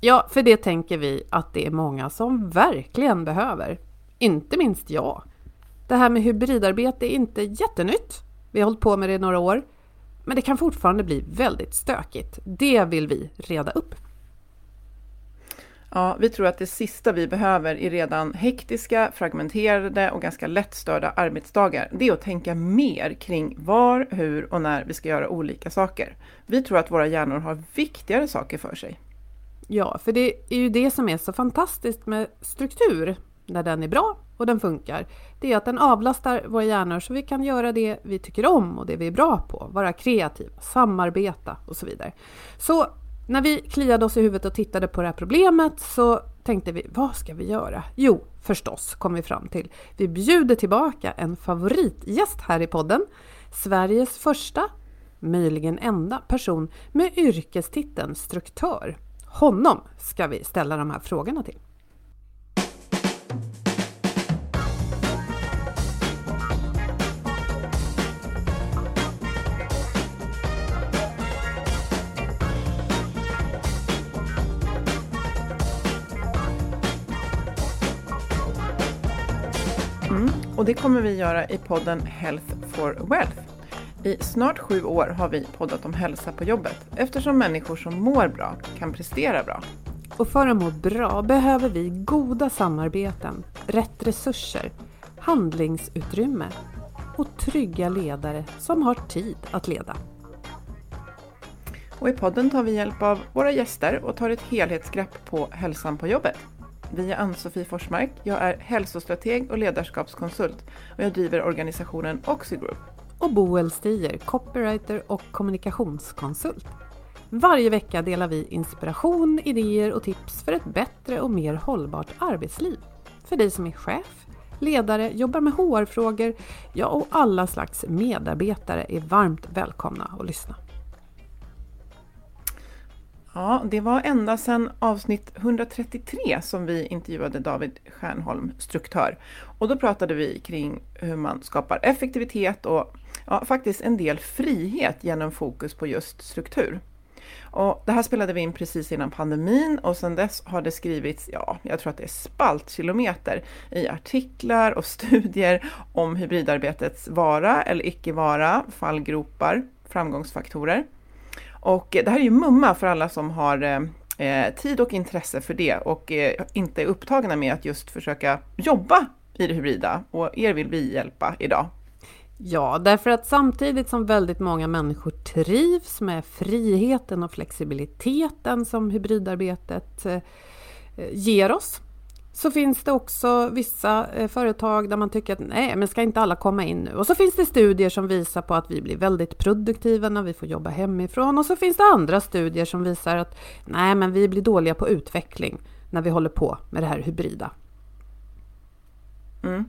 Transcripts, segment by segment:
Ja, för det tänker vi att det är många som verkligen behöver. Inte minst jag. Det här med hybridarbete är inte jättenytt. Vi har hållit på med det i några år. Men det kan fortfarande bli väldigt stökigt. Det vill vi reda upp. Ja, vi tror att det sista vi behöver i redan hektiska, fragmenterade och ganska lättstörda arbetsdagar, det är att tänka mer kring var, hur och när vi ska göra olika saker. Vi tror att våra hjärnor har viktigare saker för sig. Ja, för det är ju det som är så fantastiskt med struktur, när den är bra och den funkar. Det är att den avlastar våra hjärnor så vi kan göra det vi tycker om och det vi är bra på, vara kreativa, samarbeta och så vidare. Så när vi kliade oss i huvudet och tittade på det här problemet så tänkte vi, vad ska vi göra? Jo, förstås kom vi fram till. Vi bjuder tillbaka en favoritgäst här i podden. Sveriges första, möjligen enda person med yrkestiteln struktör. Honom ska vi ställa de här frågorna till. Mm. Och det kommer vi göra i podden Health for Wealth. I snart sju år har vi poddat om hälsa på jobbet eftersom människor som mår bra kan prestera bra. Och för att må bra behöver vi goda samarbeten, rätt resurser, handlingsutrymme och trygga ledare som har tid att leda. Och i podden tar vi hjälp av våra gäster och tar ett helhetsgrepp på hälsan på jobbet. Vi är Ann-Sofie Forsmark, jag är hälsostrateg och ledarskapskonsult och jag driver organisationen Oxigroup. Och Boel Stier, copywriter och kommunikationskonsult. Varje vecka delar vi inspiration, idéer och tips för ett bättre och mer hållbart arbetsliv. För dig som är chef, ledare, jobbar med HR-frågor, ja och alla slags medarbetare är varmt välkomna att lyssna. Ja, det var ända sedan avsnitt 133 som vi intervjuade David Stjärnholm, struktör. Och då pratade vi kring hur man skapar effektivitet och ja, faktiskt en del frihet genom fokus på just struktur. Och det här spelade vi in precis innan pandemin och sedan dess har det skrivits, ja, jag tror att det är spaltkilometer i artiklar och studier om hybridarbetets vara eller icke vara, fallgropar, framgångsfaktorer. Och eh, det här är ju mumma för alla som har eh, eh, tid och intresse för det och eh, inte är upptagna med att just försöka jobba i det hybrida. Och er vill vi hjälpa idag. Ja, därför att samtidigt som väldigt många människor trivs med friheten och flexibiliteten som hybridarbetet eh, ger oss så finns det också vissa eh, företag där man tycker att nej, men ska inte alla komma in nu? Och så finns det studier som visar på att vi blir väldigt produktiva när vi får jobba hemifrån och så finns det andra studier som visar att nej, men vi blir dåliga på utveckling när vi håller på med det här hybrida. Mm.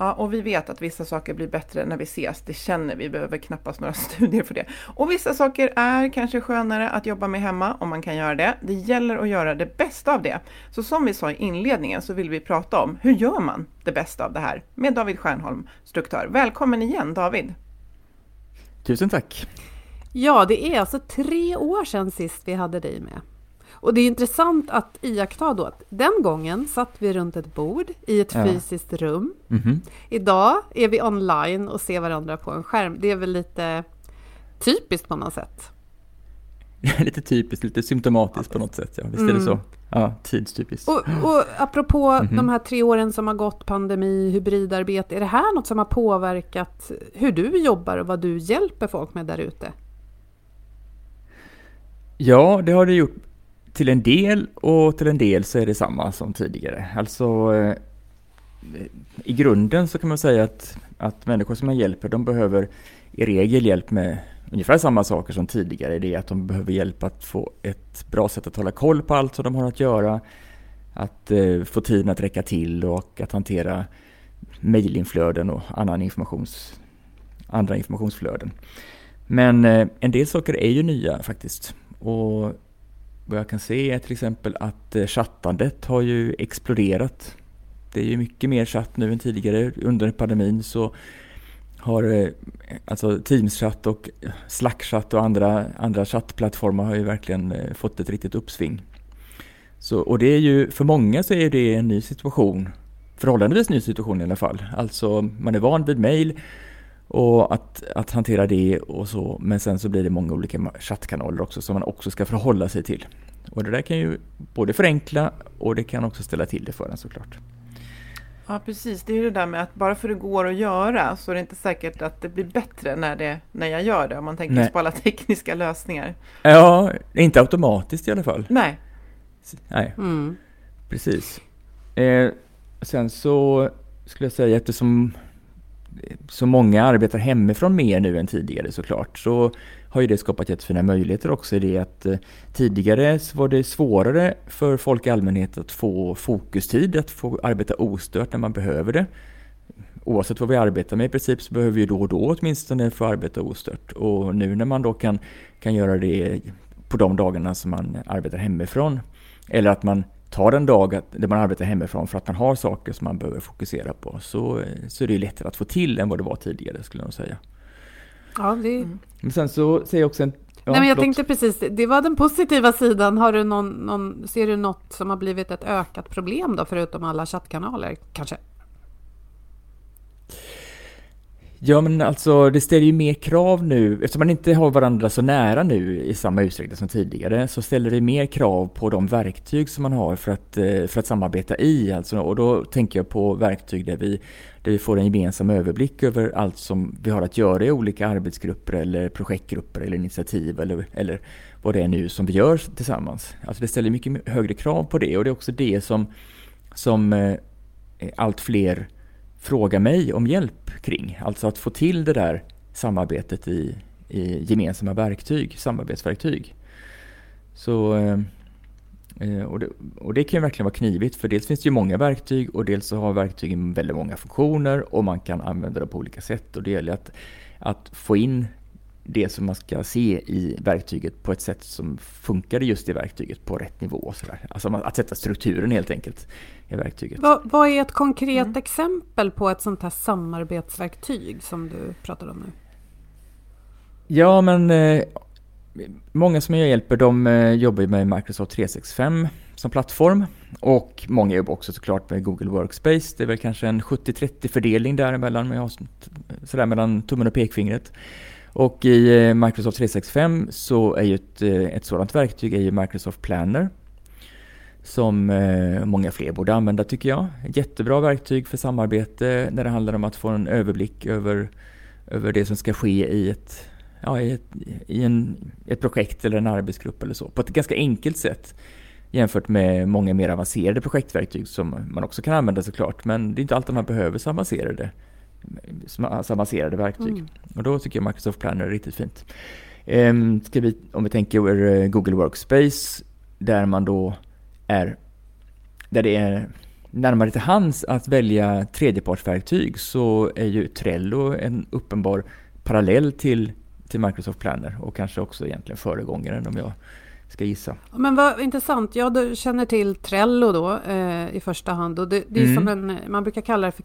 Ja, och vi vet att vissa saker blir bättre när vi ses. Det känner vi, behöver knappast några studier för det. Och vissa saker är kanske skönare att jobba med hemma om man kan göra det. Det gäller att göra det bästa av det. Så som vi sa i inledningen så vill vi prata om hur gör man det bästa av det här med David Stjernholm, struktör. Välkommen igen David! Tusen tack! Ja, det är alltså tre år sedan sist vi hade dig med. Och det är intressant att iaktta då att den gången satt vi runt ett bord i ett ja. fysiskt rum. Mm -hmm. Idag är vi online och ser varandra på en skärm. Det är väl lite typiskt på något sätt? lite typiskt, lite symptomatiskt på något sätt. Ja. Visst mm. är det så? Mm. Ja, tidstypiskt. Och, och apropå mm -hmm. de här tre åren som har gått, pandemi, hybridarbete. Är det här något som har påverkat hur du jobbar och vad du hjälper folk med där ute? Ja, det har det gjort till en del och till en del så är det samma som tidigare. Alltså eh, i grunden så kan man säga att, att människor som man hjälper de behöver i regel hjälp med ungefär samma saker som tidigare. Det är att de behöver hjälp att få ett bra sätt att hålla koll på allt som de har att göra. Att eh, få tiden att räcka till och att hantera mejlinflöden och annan informations, andra informationsflöden. Men eh, en del saker är ju nya faktiskt. Och vad jag kan se är till exempel att eh, chattandet har ju exploderat. Det är ju mycket mer chatt nu än tidigare. Under pandemin så har eh, alltså Teams-chatt och eh, Slack-chatt och andra, andra chattplattformar har ju verkligen fått ett riktigt uppsving. Så, och det är ju, för många så är det en ny situation. Förhållandevis ny situation i alla fall. Alltså man är van vid mail och att, att hantera det och så. Men sen så blir det många olika chattkanaler också som man också ska förhålla sig till. Och det där kan ju både förenkla och det kan också ställa till det för en såklart. Ja precis, det är ju det där med att bara för det går att göra så är det inte säkert att det blir bättre när, det, när jag gör det, om man tänker Nej. på alla tekniska lösningar. Ja, inte automatiskt i alla fall. Nej. Nej, mm. precis. Eh, sen så skulle jag säga eftersom så många arbetar hemifrån mer nu än tidigare såklart, så har ju det skapat jättefina möjligheter också i det att eh, tidigare så var det svårare för folk i allmänhet att få fokustid, att få arbeta ostört när man behöver det. Oavsett vad vi arbetar med i princip så behöver vi då och då åtminstone få arbeta ostört. Och nu när man då kan, kan göra det på de dagarna som man arbetar hemifrån, eller att man tar en dag där man arbetar hemifrån för att man har saker som man behöver fokusera på så, så är det lättare att få till än vad det var tidigare skulle jag säga. Ja, det... Mm. Men sen så säger jag också en Ja, Nej, men jag tänkte precis, det var den positiva sidan. Har du någon, någon, ser du något som har blivit ett ökat problem då, förutom alla chattkanaler kanske? Ja, men alltså det ställer ju mer krav nu, eftersom man inte har varandra så nära nu i samma utsträckning som tidigare, så ställer det mer krav på de verktyg som man har för att, eh, för att samarbeta i. Alltså, och då tänker jag på verktyg där vi, där vi får en gemensam överblick över allt som vi har att göra i olika arbetsgrupper eller projektgrupper eller initiativ eller, eller vad det är nu som vi gör tillsammans. Alltså det ställer mycket högre krav på det och det är också det som, som eh, allt fler fråga mig om hjälp kring. Alltså att få till det där samarbetet i, i gemensamma verktyg, samarbetsverktyg. Så, eh, eh, och, det, och det kan verkligen vara knivigt för dels finns det ju många verktyg och dels så har verktygen väldigt många funktioner och man kan använda dem på olika sätt och det gäller att, att få in det som man ska se i verktyget på ett sätt som funkar just i verktyget på rätt nivå. Så där. Alltså att sätta strukturen helt enkelt i verktyget. Vad, vad är ett konkret mm. exempel på ett sånt här samarbetsverktyg som du pratar om nu? Ja, men eh, många som jag hjälper de eh, jobbar med Microsoft 365 som plattform och många jobbar också såklart med Google Workspace. Det är väl kanske en 70-30 fördelning däremellan, sådär mellan tummen och pekfingret. Och i eh, Microsoft 365 så är ju ett, eh, ett sådant verktyg är ju Microsoft Planner. Som eh, många fler borde använda tycker jag. Jättebra verktyg för samarbete när det handlar om att få en överblick över, över det som ska ske i ett, ja, i, ett, i en, ett projekt eller en arbetsgrupp eller så. På ett ganska enkelt sätt jämfört med många mer avancerade projektverktyg som man också kan använda såklart. Men det är inte alltid man behöver så avancerade avancerade verktyg. Mm. Och då tycker jag Microsoft Planner är riktigt fint. Ska vi, om vi tänker uh, Google Workspace, där man då är, där det är närmare till hands att välja tredjepartsverktyg så är ju Trello en uppenbar parallell till, till Microsoft Planner och kanske också egentligen föregångaren om jag ska gissa. Men vad intressant. Jag känner till Trello då eh, i första hand. Och det, det är mm. som en, man brukar kalla det för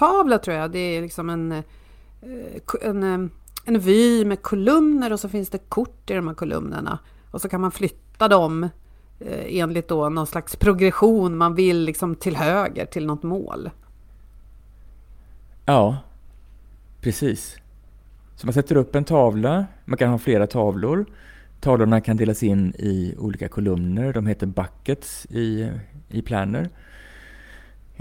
kanbantavla tror jag. Det är liksom en, eh, en, en, en vy med kolumner och så finns det kort i de här kolumnerna. Och så kan man flytta dem eh, enligt då någon slags progression man vill liksom till höger till något mål. Ja, precis. Så man sätter upp en tavla, man kan ha flera tavlor. Tavlorna kan delas in i olika kolumner. De heter buckets i, i Planner.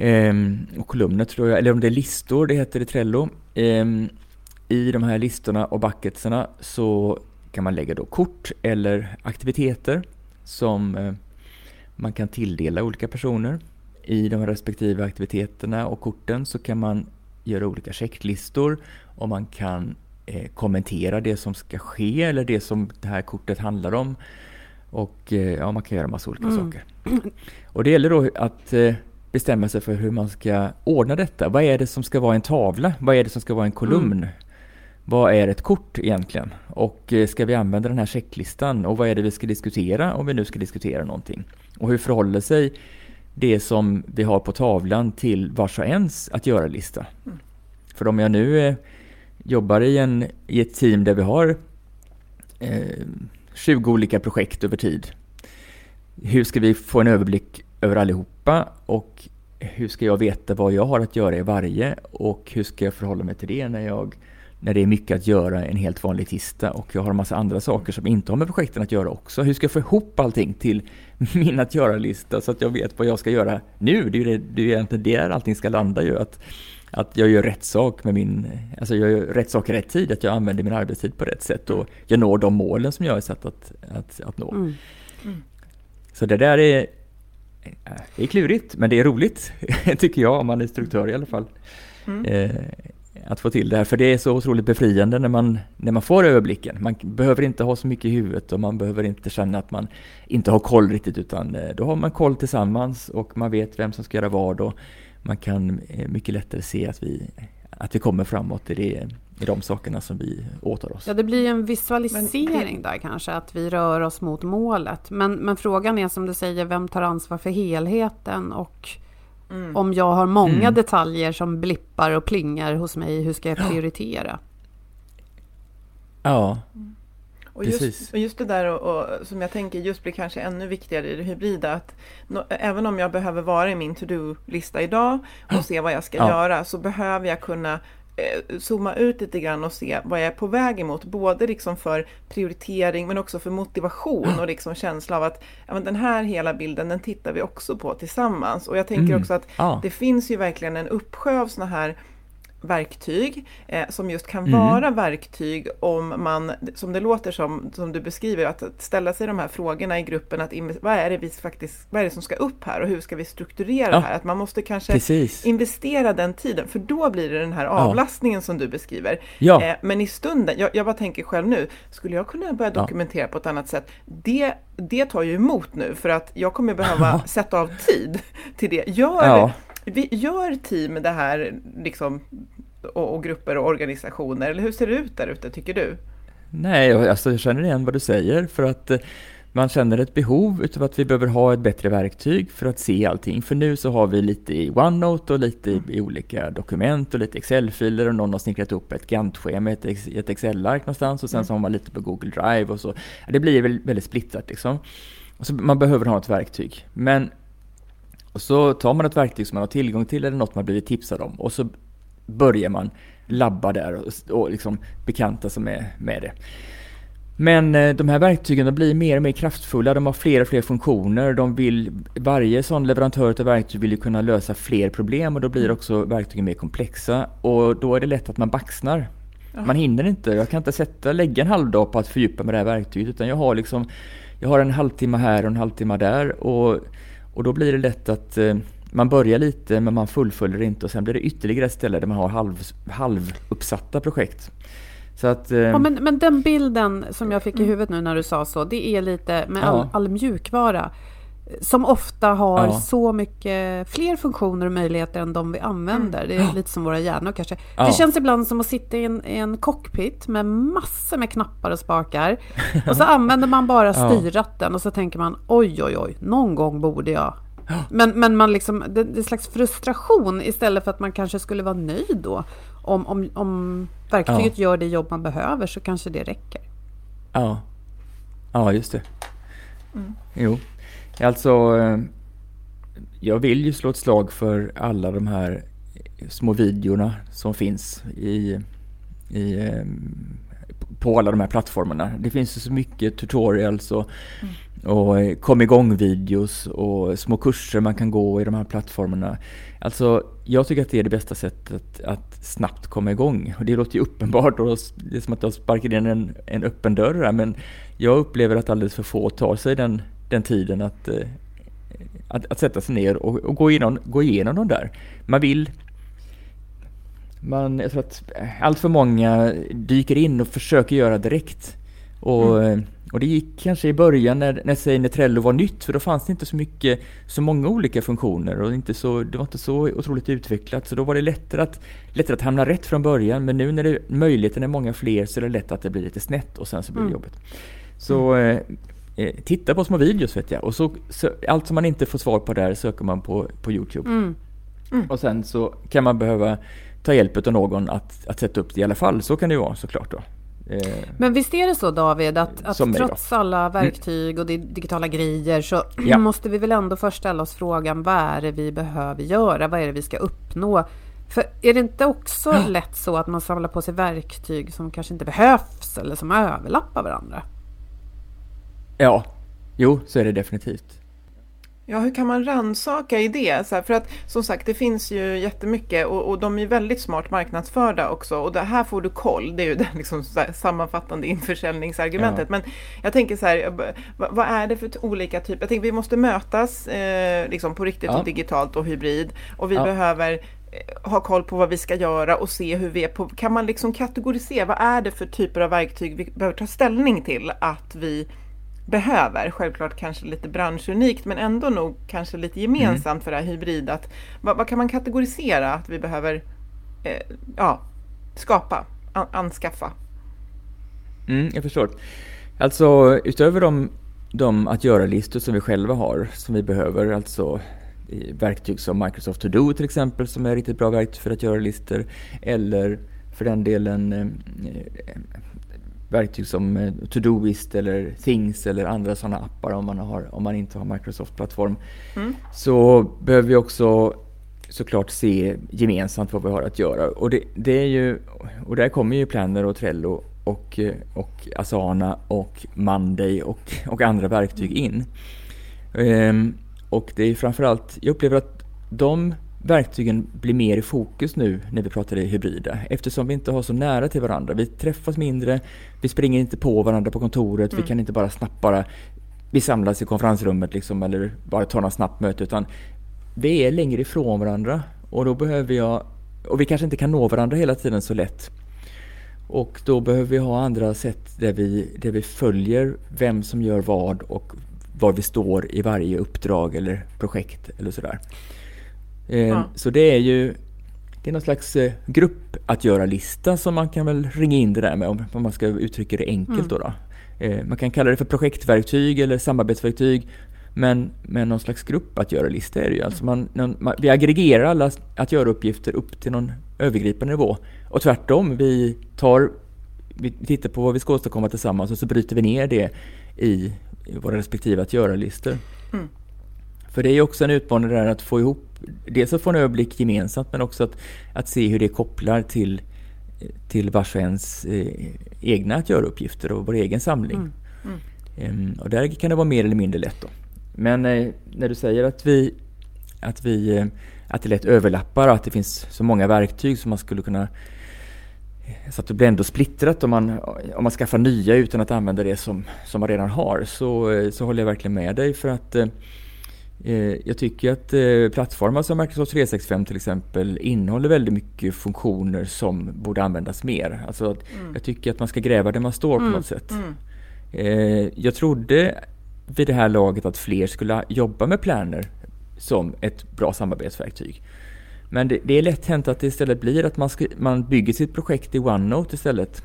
Ehm, och kolumner tror jag, eller om det är listor, det heter i Trello. Ehm, I de här listorna och bucketsarna så kan man lägga då kort eller aktiviteter som eh, man kan tilldela olika personer. I de respektive aktiviteterna och korten så kan man göra olika checklistor och man kan eh, kommentera det som ska ske eller det som det här kortet handlar om. Och eh, ja, man kan göra massa olika mm. saker. Och det gäller då att eh, bestämma sig för hur man ska ordna detta. Vad är det som ska vara en tavla? Vad är det som ska vara en kolumn? Mm. Vad är ett kort egentligen? Och eh, ska vi använda den här checklistan? Och vad är det vi ska diskutera om vi nu ska diskutera någonting? Och hur förhåller sig det som vi har på tavlan till vars och ens att göra-lista? Mm. För om jag nu eh, jobbar i, en, i ett team där vi har eh, 20 olika projekt över tid. Hur ska vi få en överblick över allihopa och hur ska jag veta vad jag har att göra i varje och hur ska jag förhålla mig till det när jag när det är mycket att göra en helt vanlig tisdag och jag har en massa andra saker som inte har med projekten att göra också. Hur ska jag få ihop allting till min att göra-lista så att jag vet vad jag ska göra nu? Det är ju det, det är egentligen där allting ska landa ju. Att, att jag gör rätt sak med min, alltså jag gör rätt sak i rätt tid, att jag använder min arbetstid på rätt sätt och jag når de målen som jag är satt att, att, att nå. Mm. Mm. Så det där är, det är klurigt, men det är roligt, tycker jag, om man är instruktör i alla fall. Mm. Eh, att få till det här, för det är så otroligt befriande när man, när man får överblicken. Man behöver inte ha så mycket i huvudet och man behöver inte känna att man inte har koll riktigt, utan eh, då har man koll tillsammans och man vet vem som ska göra vad och man kan eh, mycket lättare se att vi, att vi kommer framåt i, det, i de sakerna som vi åtar oss. Ja, det blir en visualisering där kanske, att vi rör oss mot målet. Men, men frågan är som du säger, vem tar ansvar för helheten och Mm. Om jag har många mm. detaljer som blippar och plingar hos mig, hur ska jag prioritera? Ja, mm. och just, precis. Och just det där och, och, som jag tänker just blir kanske ännu viktigare i det hybrida, att no, även om jag behöver vara i min to-do-lista idag och se vad jag ska ja. göra, så behöver jag kunna zooma ut lite grann och se vad jag är på väg emot. Både liksom för prioritering men också för motivation och liksom känsla av att ja, men den här hela bilden den tittar vi också på tillsammans. Och jag tänker mm. också att ah. det finns ju verkligen en uppsjö av såna här verktyg eh, som just kan mm. vara verktyg om man, som det låter som, som du beskriver, att, ställa sig de här frågorna i gruppen, att vad är det vi faktiskt, vad är det som ska upp här och hur ska vi strukturera ja. det här? Att man måste kanske Precis. investera den tiden, för då blir det den här avlastningen ja. som du beskriver. Ja. Eh, men i stunden, jag, jag bara tänker själv nu, skulle jag kunna börja dokumentera på ett annat sätt? Det, det tar ju emot nu, för att jag kommer behöva sätta av tid till det. Gör vi gör team det här liksom, och, och, grupper och organisationer? Eller hur ser det ut där ute, tycker du? Nej, alltså jag känner igen vad du säger för att eh, man känner ett behov utav att vi behöver ha ett bättre verktyg för att se allting. För nu så har vi lite i OneNote och lite i, i olika dokument och lite Excel-filer och någon har snickrat upp ett Gantt-schema, ett, ett Excel-ark någonstans och sen mm. så har man lite på Google Drive och så. Det blir väldigt, väldigt splittrat liksom. Så man behöver ha ett verktyg. Men och så tar man ett verktyg som man har tillgång till eller något man blivit tipsad om och så börjar man labba där och, och liksom bekanta sig med, med det. Men eh, de här verktygen de blir mer och mer kraftfulla, de har fler och fler funktioner. De vill, varje sån leverantör av verktyg vill ju kunna lösa fler problem och då blir också verktygen mer komplexa. Och då är det lätt att man baxnar. Man hinner inte, jag kan inte sätta, lägga en halv dag på att fördjupa med det här verktyget utan jag har liksom Jag har en halvtimme här och en halvtimme där och och då blir det lätt att eh, man börjar lite men man fullföljer inte och sen blir det ytterligare ett ställe där man har halv, halvuppsatta projekt. Så att, eh, ja, men, men den bilden som jag fick i mm. huvudet nu när du sa så, det är lite med all, all mjukvara. Som ofta har Ja. så mycket fler funktioner och möjligheter än de vi använder. Det är lite som våra hjärnor kanske. Ja. Det känns ibland som att sitta i en, i en cockpit med massor med knappar och spakar. Och så använder man bara Ja. styrratten och så tänker man oj, oj, oj, någon gång borde jag. Men, men man liksom, det, det är en slags frustration istället för att man kanske skulle vara nöjd då. Om, om, om verktyget gör det jobb man behöver så kanske det räcker. Ja, ja just det. Jo, alltså eh, jag vill ju slå ett slag för alla de här små videorna som finns i, i, eh, på alla de här plattformarna. Det finns ju så mycket tutorials och, och eh, kom igång-videos och små kurser man kan gå i de här plattformarna. Alltså, jag tycker att det är det bästa sättet att snabbt komma igång. Och det låter ju uppenbart och det är som att jag sparkar in en, en öppen dörr här, men jag upplever att alldeles för få tar sig den, den tiden att, eh, att, att sätta sig ner och, och gå, igenom, gå igenom de där. Man vill man, jag tror att allt för många dyker in och försöker göra direkt. Och, och det gick kanske i början när, när, säg, när Trello var nytt, för då fanns det inte så mycket, så många olika funktioner och inte så, det var inte så otroligt utvecklat. Så då var det lättare att, lättare att hamna rätt från början. Men nu när det, möjligheten är många fler så är det lätt att det blir lite snett och sen så blir det jobbigt. Så eh, eh, titta på små videos vet jag. Och så, så, allt som man inte får svar på där söker man på, på Youtube. Mm. Och sen så kan man behöva ta hjälp av någon att, att sätta upp det i alla fall. Så kan det ju vara såklart då. Eh, Men visst är det så David att, att trots alla verktyg och di- digitala grejer så Ja. måste vi väl ändå först ställa oss frågan vad är det vi behöver göra? Vad är det vi ska uppnå? För är det inte också lätt så att man samlar på sig verktyg som kanske inte behövs eller som överlappar varandra? Ja, jo, så är det definitivt. Ja, hur kan man rannsaka i det? Så här, för att som sagt, det finns ju jättemycket och, och de är väldigt smart marknadsförda också. Och det här får du koll, det är ju det liksom här sammanfattande införsäljningsargumentet. Ja. Men jag tänker så här, vad, vad är det för olika typer? Jag tänker vi måste mötas eh, liksom på riktigt Ja. och digitalt och hybrid. Och vi Ja. behöver eh, ha koll på vad vi ska göra och se hur vi är på. Kan man liksom kategorisera, vad är det för typer av verktyg vi behöver ta ställning till att vi behöver. Självklart kanske lite branschunikt men ändå nog kanske lite gemensamt för det här hybrid. Att, vad, vad kan man kategorisera att vi behöver eh, ja, skapa, an, anskaffa? Mm, jag förstår. Alltså utöver de, de att göra-listor som vi själva har, som vi behöver, alltså verktyg som Microsoft To Do till exempel, som är riktigt bra verktyg för att göra listor, eller för den delen eh, verktyg som eh, Todoist eller Things eller andra sådana appar om man, har, om man inte har Microsoft-plattform. Så behöver vi också såklart se gemensamt vad vi har att göra. Och, det, det är ju, och där kommer ju Planner och Trello och, eh, och Asana och Monday och, och andra verktyg in. Ehm, och det är framförallt, jag upplever att de verktygen blir mer i fokus nu när vi pratar i hybrida eftersom vi inte har så nära till varandra. Vi träffas mindre, vi springer inte på varandra på kontoret, vi kan inte bara snabbt bara vi samlas i konferensrummet liksom eller bara tar något snabbt möte utan vi är längre ifrån varandra och då behöver jag och vi kanske inte kan nå varandra hela tiden så lätt. Och då behöver vi ha andra sätt där vi, där vi följer vem som gör vad och var vi står i varje uppdrag eller projekt eller sådär. Eh, Ja. Så det är ju det är någon slags eh, grupp att göra-lista som man kan väl ringa in det där med om, man ska uttrycka det enkelt. Då då. Eh, man kan kalla det för projektverktyg eller samarbetsverktyg. Men, men någon slags grupp att göra-lista är det ju. Alltså man, man, vi aggregerar alla att göra-uppgifter upp till någon övergripande nivå. Och tvärtom, vi tar vi tittar på vad vi ska åstadkomma tillsammans och så bryter vi ner det i, våra respektive att göra-listor. För det är också en utmaning där att få ihop, dels att få en överblick gemensamt men också att, att se hur det kopplar till, till vars och ens eh, egna att göra-uppgifter och vår egen samling. Ehm, och där kan det vara mer eller mindre lätt då. Men eh, när du säger att vi, att vi eh, att det lätt överlappar och att det finns så många verktyg som man skulle kunna så att det blir ändå splittrat om man, om man skaffar nya utan att använda det som, som man redan har så, eh, så håller jag verkligen med dig för att eh, eh, jag tycker att eh, plattformar som Microsoft 365 till exempel innehåller väldigt mycket funktioner som borde användas mer. Alltså att Jag tycker att man ska gräva där man står på något sätt. Eh, jag trodde vid det här laget att fler skulle jobba med Planner som ett bra samarbetsverktyg. Men det, det är lätt hänt att det istället blir att man, ska, man bygger sitt projekt i OneNote istället.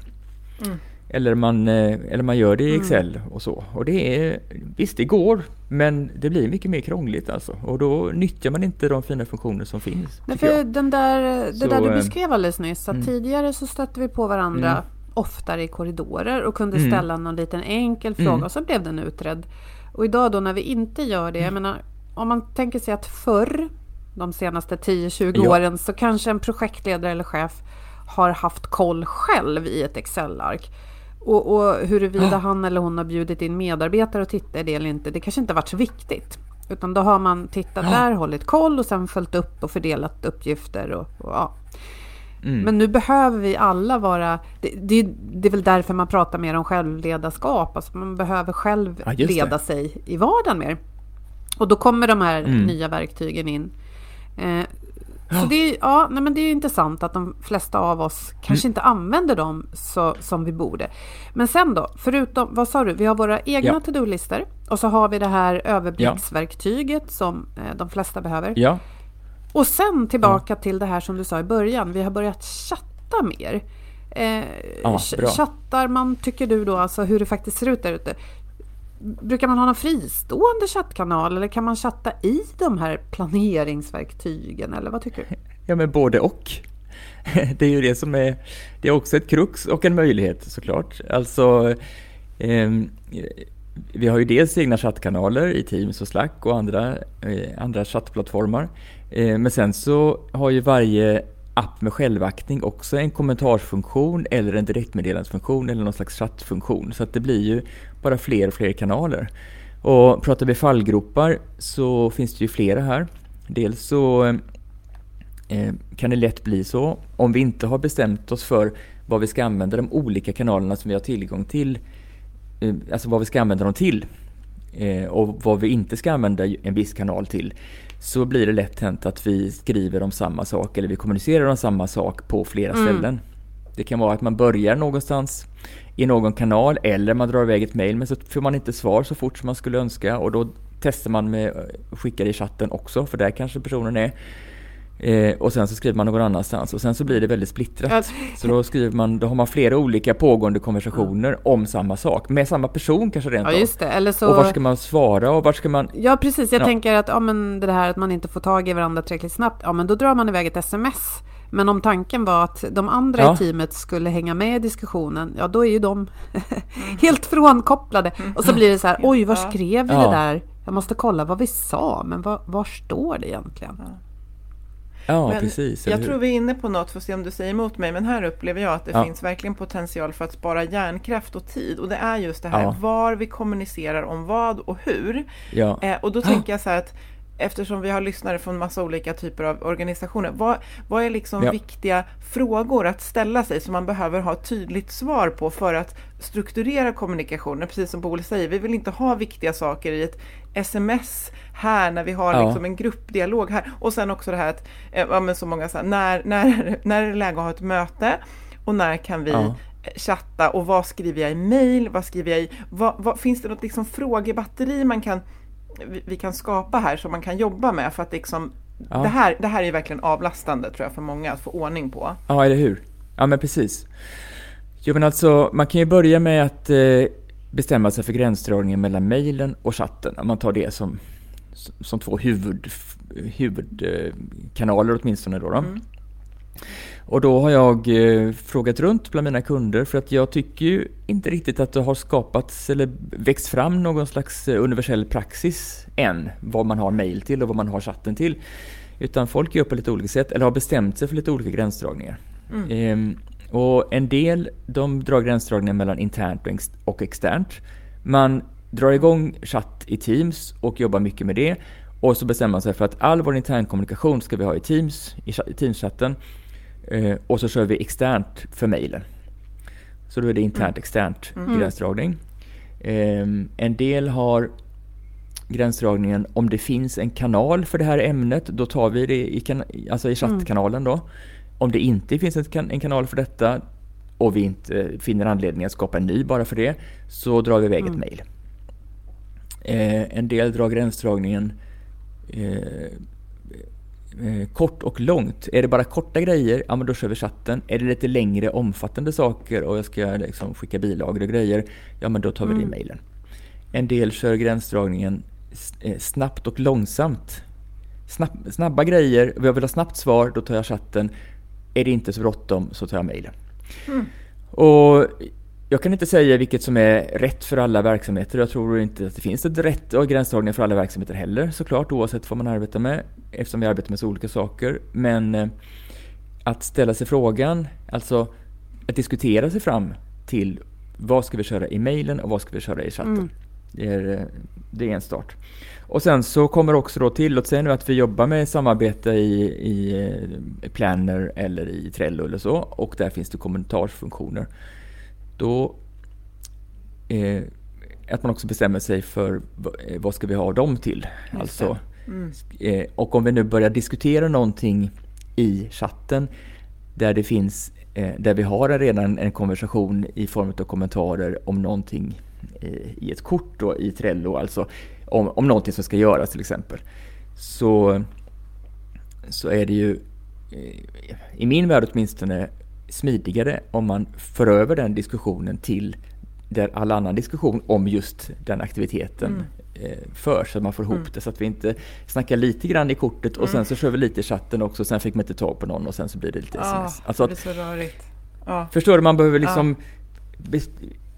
Mm. Eller, man, eh, eller man gör det i mm. Excel och så. Och det är, visst, det går, men det blir mycket mer krångligt alltså. Och då nyttjar man inte de fina funktioner som finns. Nej, för den där, det så, där du eh, beskrev alldeles nyss, att mm. tidigare så stötte vi på varandra mm. oftare i korridorer och kunde mm. ställa någon liten enkel fråga mm. och så blev den utredd. Och idag då när vi inte gör det, jag menar om man tänker sig att förr, de senaste 10-20 ja. åren, så kanske en projektledare eller chef har haft koll själv i ett Excel-ark. Och, och huruvida han eller hon har bjudit in medarbetare och tittat i det eller inte, det kanske inte varit så viktigt. Utan då har man tittat där, hållit koll och sen följt upp och fördelat uppgifter. Och, och ja. Mm. Men nu behöver vi alla vara... Det, det, det, är väl därför man pratar mer om självledarskap. Alltså man behöver själv ja, leda sig i vardagen mer. Och då kommer de här mm. nya verktygen in. Eh. Så det är, ja, nej, men det är intressant att de flesta av oss kanske mm. inte använder dem så, som vi borde. Men sen då, förutom, vad sa du, vi har våra egna ja. to-do-listor och så har vi det här överblicksverktyget ja. som eh, de flesta behöver. Ja. Och sen tillbaka till det här som du sa i början, vi har börjat chatta mer. Eh, ja, chattar man, tycker du då, alltså hur det faktiskt ser ut där ute? Brukar man ha någon fristående chattkanal eller kan man chatta i de här planeringsverktygen eller vad tycker du? Ja men både och. Det är ju det som är, det är också ett krux och en möjlighet såklart. Alltså, eh, vi har ju dels egna chattkanaler i Teams och Slack och andra, eh, andra chattplattformar. Eh, men sen så har ju varje app med självaktning också en kommentarsfunktion eller en direktmeddelandefunktion eller någon slags chattfunktion. Så att det blir ju bara fler och fler kanaler. Och pratar vi fallgropar så finns det ju flera här. Dels så eh, kan det lätt bli så om vi inte har bestämt oss för vad vi ska använda de olika kanalerna som vi har tillgång till, eh, alltså vad vi ska använda dem till eh, och vad vi inte ska använda en viss kanal till så blir det lätt hänt att vi skriver om samma sak eller vi kommunicerar om samma sak på flera mm. ställen. Det kan vara att man börjar någonstans i någon kanal eller man drar iväg ett mail men så får man inte svar så fort som man skulle önska och då testar man med skickar i chatten också för där kanske personen är. Eh, och sen så skriver man någon annanstans och sen så blir det väldigt splittrat. Alltså. Så då skriver man, då har man flera olika pågående konversationer mm. om samma sak, med samma person kanske rent Ja just det, eller så... Och var ska man svara och var ska man... Ja precis, jag ja. tänker att ja, men det här att man inte får tag i varandra tillräckligt snabbt, ja men då drar man iväg ett sms. Men om tanken var att de andra ja. i teamet skulle hänga med i diskussionen, ja då är ju de mm. helt frånkopplade. Och så blir det så här, oj vad skrev vi ja. det där? Jag måste kolla vad vi sa, men var, var står det egentligen? Ja. Men precis. Jag tror vi är inne på något, får se om du säger emot mig, men här upplever jag att det ja. finns verkligen potential för att spara hjärnkraft och tid. Och det är just det här ja. var vi kommunicerar om vad och hur. Ja. Eh, och då tänker jag så här att eftersom vi har lyssnare från massa olika typer av organisationer, vad, vad är liksom ja. viktiga frågor att ställa sig som man behöver ha tydligt svar på för att strukturera kommunikationen? Precis som Boel säger, vi vill inte ha viktiga saker i ett sms här när vi har ja. liksom en gruppdialog här. Och sen också det här att, eh, ja men så många så här, när, när, när är det läge att ha ett möte och när kan vi ja. chatta och vad skriver jag i mail, vad skriver jag i, vad, vad, finns det något liksom frågebatteri man kan vi kan skapa här som man kan jobba med för att liksom ja. det, här, det här är verkligen avlastande tror jag för många att få ordning på. Ja, eller hur? Ja, men precis. Jo, men alltså man kan ju börja med att eh, bestämma sig för gränsdragningen mellan mejlen och chatten. Om man tar det som, som två huvud, huvudkanaler åtminstone då. då. Mm. Och då har jag eh, frågat runt bland mina kunder för att jag tycker ju inte riktigt att det har skapats eller växt fram någon slags eh, universell praxis än. Vad man har mail till och vad man har chatten till. Utan folk gör på lite olika sätt eller har bestämt sig för lite olika gränsdragningar. Mm. Ehm, och en del de drar gränsdragningar mellan internt och externt. Man drar igång chatt i Teams och jobbar mycket med det. Och så bestämmer man sig för att all vår internkommunikation ska vi ha i Teams, i Teams-chatten. Eh, och så kör vi externt för mejlen. Så då är det internt externt mm. gränsdragning. Eh, en del har gränsdragningen om det finns en kanal för det här ämnet, då tar vi det i, kan alltså i chattkanalen då. Om det inte finns en, en kanal för detta och vi inte finner anledning att skapa en ny bara för det, så drar vi iväg mm. ett mejl. Eh, en del drar gränsdragningen eh, eh, kort och långt. Är det bara korta grejer, ja men då kör vi chatten. Är det lite längre omfattande saker och jag ska liksom skicka bilagor och grejer, ja men då tar vi det i Mm. mejlen. En del kör gränsdragningen eh, snabbt och långsamt. Snabb, snabba grejer, jag vill ha snabbt svar, då tar jag chatten. Är det inte så bråttom så tar jag mejlen. Och jag kan inte säga vilket som är rätt för alla verksamheter. Jag tror inte att det finns ett rätt och gränsdragningar för alla verksamheter heller såklart oavsett vad man arbetar med eftersom vi arbetar med så olika saker. Men eh, att ställa sig frågan, alltså att diskutera sig fram till vad ska vi köra i mejlen och vad ska vi köra i chatten. Det, är, eh, det är en start. Och sen så kommer också då till, låt säga nu att vi jobbar med samarbete i, i eh, Planner eller i Trello eller så och där finns det kommentarsfunktioner. Då eh, att man också bestämmer sig för eh, vad ska vi ha dem till. Alltså, eh, och om vi nu börjar diskutera någonting i chatten där det finns, eh, där vi har redan en konversation i form av kommentarer om någonting eh, i ett kort då, i Trello, alltså om, om någonting som ska göras till exempel. Så, så är det ju i min värld åtminstone smidigare om man för över den diskussionen till där all annan diskussion om just den aktiviteten eh, förs, så att man får ihop det så att vi inte snackar lite grann i kortet och sen så kör vi lite i chatten också, sen fick man inte tag på någon och sen så blir det lite Ja, sms. Alltså det att, blir så rörigt. Ja. förstår du, man behöver liksom bes-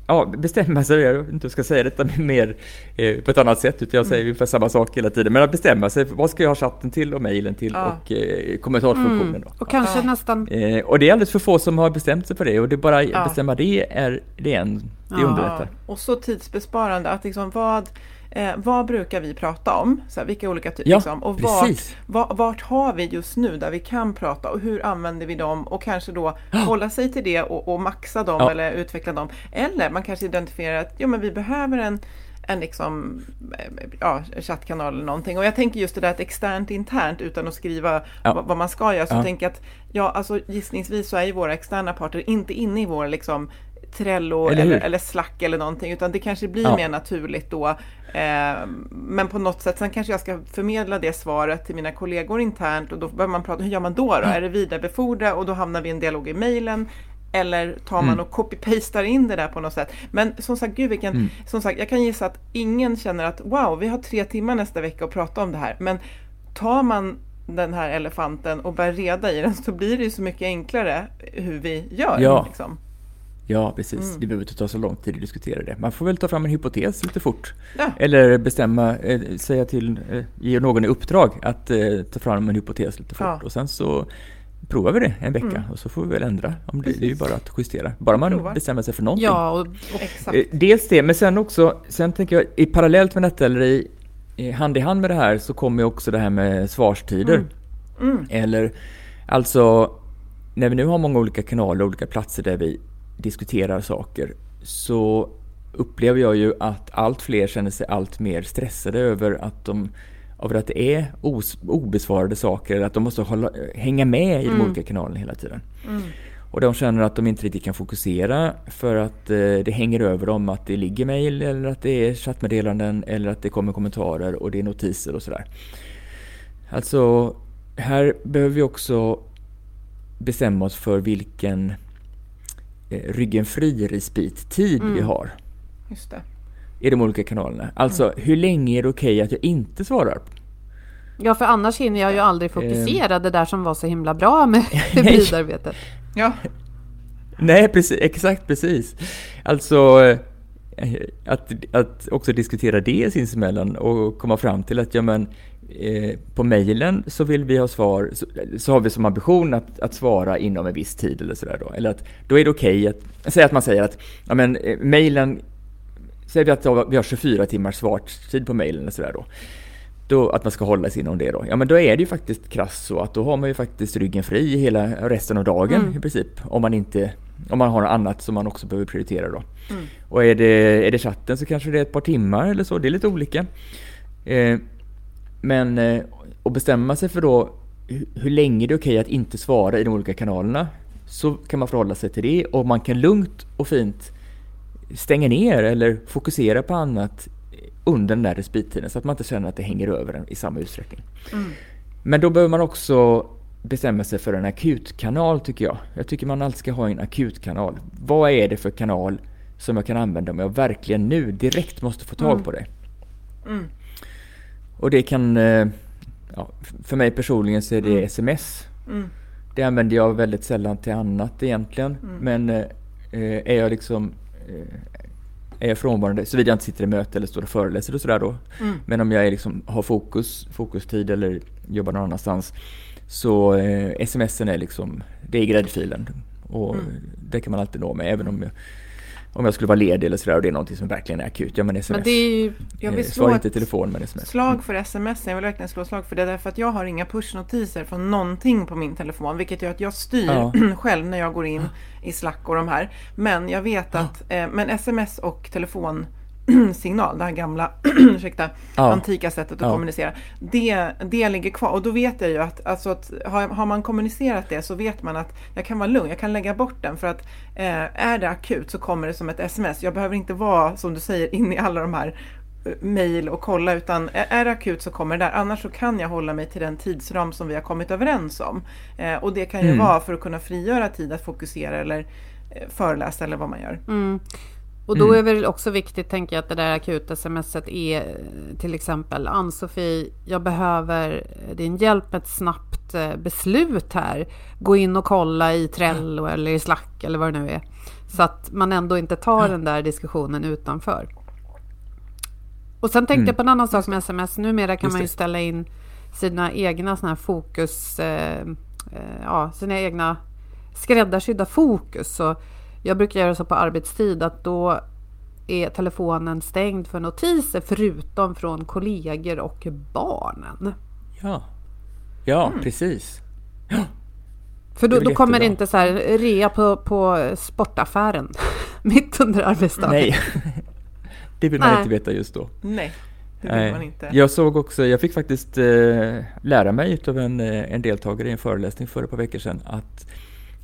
ja, bestämma sig, jag vet inte hur jag ska säga detta mer eh, på ett annat sätt, utan jag säger ungefär samma sak hela tiden. Men att bestämma sig, vad ska jag ha chatten till och mejlen till Ja. och eh, kommentarsfunktionen då. Och kanske Ja. nästan Eh, och det är alldeles för få som har bestämt sig för det och det är bara Ja. bestämma det är, det är en, det Ja. underlättar. Och så tidsbesparande, att liksom vad, eh, vad brukar vi prata om? Så här, vilka olika typer? Ja, liksom, och vart, vart, vart har vi just nu där vi kan prata och hur använder vi dem? Och kanske då hålla sig till det och, och maxa dem Ja. eller utveckla dem. Eller man kanske identifierar att jo, men vi behöver en en liksom, eh, ja, chattkanal eller någonting. Och jag tänker just det där att externt internt utan att skriva Ja. vad, vad man ska göra. Så Ja. tänker jag att ja, alltså, gissningsvis så är ju våra externa parter inte inne i vår liksom, Trello Eller eller, eller, Slack eller någonting, utan det kanske blir Ja. mer naturligt då. Eh, men på något sätt, sen kanske jag ska förmedla det svaret till mina kollegor internt och då behöver man prata, hur gör man då? då? Är det vidarebefordra och då hamnar vi i en dialog i mejlen? Eller tar man Mm. och copy-pastar in det där på något sätt? Men som sagt, gud vilken, Mm. som sagt, jag kan gissa att ingen känner att wow, vi har tre timmar nästa vecka att prata om det här. Men tar man den här elefanten och börjar reda i den så blir det ju så mycket enklare hur vi gör. Ja. Liksom. Ja, precis. Mm. Det behöver inte ta så lång tid att diskutera det. Man får väl ta fram en hypotes lite fort. Ja. Eller bestämma, eh, säga till, eh, ge någon i uppdrag att eh, ta fram en hypotes lite fort. Ja. Och sen så provar vi det en vecka Mm. och så får vi väl ändra. Om det, det är ju bara att justera. Bara man Provar. bestämmer sig för någonting. Ja, och, och Exakt. Eh, Dels det, men sen också, sen tänker jag i parallellt med detta eller i, i hand i hand med det här så kommer ju också det här med svarstider. Mm. Eller alltså, när vi nu har många olika kanaler och olika platser där vi diskuterar saker så upplever jag ju att allt fler känner sig allt mer stressade över att de över att det är os, obesvarade saker eller att de måste hålla, hänga med i de olika kanalerna hela tiden. Och de känner att de inte riktigt kan fokusera för att eh, det hänger över dem att det ligger mejl eller att det är chattmeddelanden eller att det kommer kommentarer och det är notiser och sådär. Alltså, här behöver vi också bestämma oss för vilken eh, ryggen fri-respit-tid vi har Just det. i de olika kanalerna. Alltså, hur länge är det okej att jag inte svarar? ja, för annars hinner jag ju aldrig fokusera det där som var så himla bra med hybridarbetet. Ja, Nej, precis, exakt precis. Alltså eh, att, att också diskutera det sinsemellan och komma fram till att ja men eh, på mejlen så vill vi ha svar, så, så har vi som ambition att, att svara inom en viss tid eller sådär då. Eller att då är det okej att, säg att man säger att ja men eh, mejlen, säger vi att vi har 24 timmars svarstid på mejlen eller sådär då. Då, att man ska hålla sig inom det då. Ja men då är det ju faktiskt krasst så att då har man ju faktiskt ryggen fri hela resten av dagen i princip. Om man inte, om man har något annat som man också behöver prioritera då. Och är det, är det chatten så kanske det är ett par timmar eller så, det är lite olika. Eh, men eh, att bestämma sig för då hu- hur länge det är okej att inte svara i de olika kanalerna. Så kan man förhålla sig till det och man kan lugnt och fint stänga ner eller fokusera på annat under den där respittiden så att man inte känner att det hänger över en i samma utsträckning. Men då behöver man också bestämma sig för en akutkanal tycker jag. Jag tycker man alltid ska ha en akutkanal. Vad är det för kanal som jag kan använda om jag verkligen nu direkt måste få tag på det? Och det kan, eh, ja, för mig personligen så är det sms. Det använder jag väldigt sällan till annat egentligen. Men eh, är jag liksom eh, är jag frånvarande, såvida jag inte sitter i möte eller står och föreläser och sådär då. Men om jag är liksom, har fokus, fokustid eller jobbar någon annanstans så eh, smsen är liksom, det är gräddfilen. Och det kan man alltid nå med även om jag, om jag skulle vara ledig eller sådär och det är någonting som verkligen är akut. Ja men sms. Men det är ju... Jag eh, vill slå inte telefon men sms. slag för sms. Jag vill verkligen slå slag för det därför att jag har inga pushnotiser från någonting på min telefon vilket gör att jag styr Ja. själv när jag går in i Slack och de här. Men jag vet att eh, men sms och telefonsignal, det här gamla ursäkta, Ja. antika sättet att Ja. kommunicera, det, det ligger kvar. Och då vet jag ju att, alltså att har, har man kommunicerat det så vet man att jag kan vara lugn, jag kan lägga bort den för att eh, är det akut så kommer det som ett sms. Jag behöver inte vara, som du säger, inne i alla de här eh, mejl och kolla utan är är det akut så kommer det där. Annars så kan jag hålla mig till den tidsram som vi har kommit överens om. Eh, och det kan ju Mm. vara för att kunna frigöra tid att fokusera eller eh, föreläsa eller vad man gör. Mm. Och då är väl också viktigt, tänker jag, att det där akuta smset är eh, till exempel Ann-Sofie, jag behöver din hjälp med ett snabbt eh, beslut här. Gå in och kolla i Trello eller i Slack eller vad det nu är. Så att man ändå inte tar den där diskussionen utanför. Och sen tänkte jag på en annan sak med sms. Numera kan man ju det. ställa in sina egna såna här fokus, eh, eh, ja, sina egna skräddarsydda fokus. Så jag brukar göra så på arbetstid att då är telefonen stängd för notiser förutom från kollegor och barnen. Ja, ja Mm. precis. För Det då, då kommer det jättebra. inte så här rea på, på sportaffären mitt under arbetsdagen. Nej, det vill man Nej. inte veta just då. Nej, det vill Nej. man inte. Jag såg också, jag fick faktiskt eh, lära mig av en, eh, en deltagare i en föreläsning för ett par veckor sedan att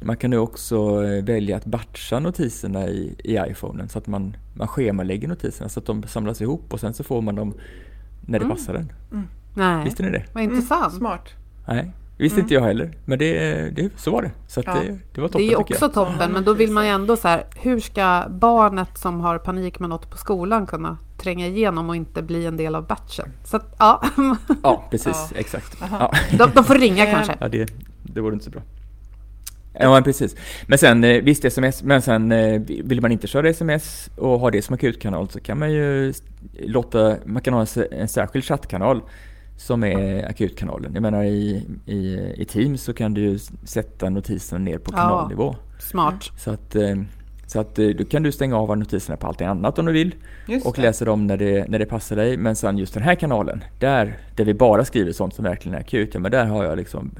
man kan nu också eh, välja att batcha notiserna i, i iPhonen så att man, man schemalägger notiserna så att de samlas ihop och sen så får man dem när Mm. det passar en. Nej, Visste ni det? vad intressant. Smart. Nej, det visste inte jag heller. Men det, det, så var det. Så att Mm. Ja. det, det var Det toppen är tycker också jag. toppen, men då vill man ju ändå så här, hur ska barnet som har panik med något på skolan kunna tränga igenom och inte bli en del av batchen? Så att, ja, Ja, precis. Exakt. Ja. de, de får ringa kanske. Ja, det, det vore inte så bra. Ja, precis. Men sen, eh, visst sms, men sen eh, vill man inte köra sms och ha det som akutkanal så kan man ju låta, man kan ha en, särskild chattkanal som är akutkanalen. Jag menar i, i, i Teams så kan du ju sätta notiserna ner på Ja. kanalnivå. Smart. Så att, eh, så att då kan du stänga av notiserna på allting annat om du vill Just och det. läsa dem när det, när det passar dig. Men sen just den här kanalen, där, där vi bara skriver sånt som verkligen är akut, ja men där har jag liksom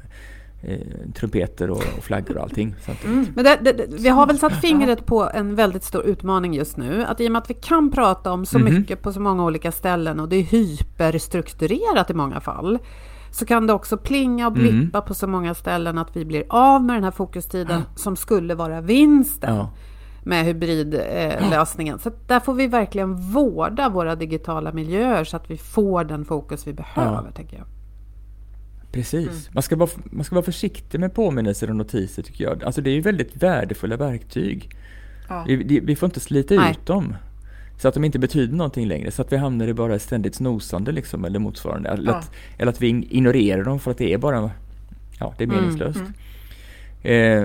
eh, trumpeter och, och flaggor och allting. Mm. Men det, det, vi har väl satt fingret på en väldigt stor utmaning just nu. Att i och med att vi kan prata om så Mhm. mycket på så många olika ställen och det är hyperstrukturerat i många fall. Så kan det också plinga och blippa på så många ställen att vi blir av med den här fokustiden som skulle vara vinsten ja. med hybridlösningen. Eh, lösningen. så där får vi verkligen vårda våra digitala miljöer så att vi får den fokus vi behöver, tänker jag. Precis. Man, ska vara, man ska vara försiktig med påminnelser och notiser tycker jag. Alltså det är ju väldigt värdefulla verktyg. Ja. Vi, vi får inte slita Nej. ut dem. Så att de inte betyder någonting längre. Så att vi hamnar i bara ständigt snosande liksom, eller motsvarande. Eller, Ja. att, eller att vi ignorerar dem för att det är bara ja, det är Mm, meningslöst. Eh,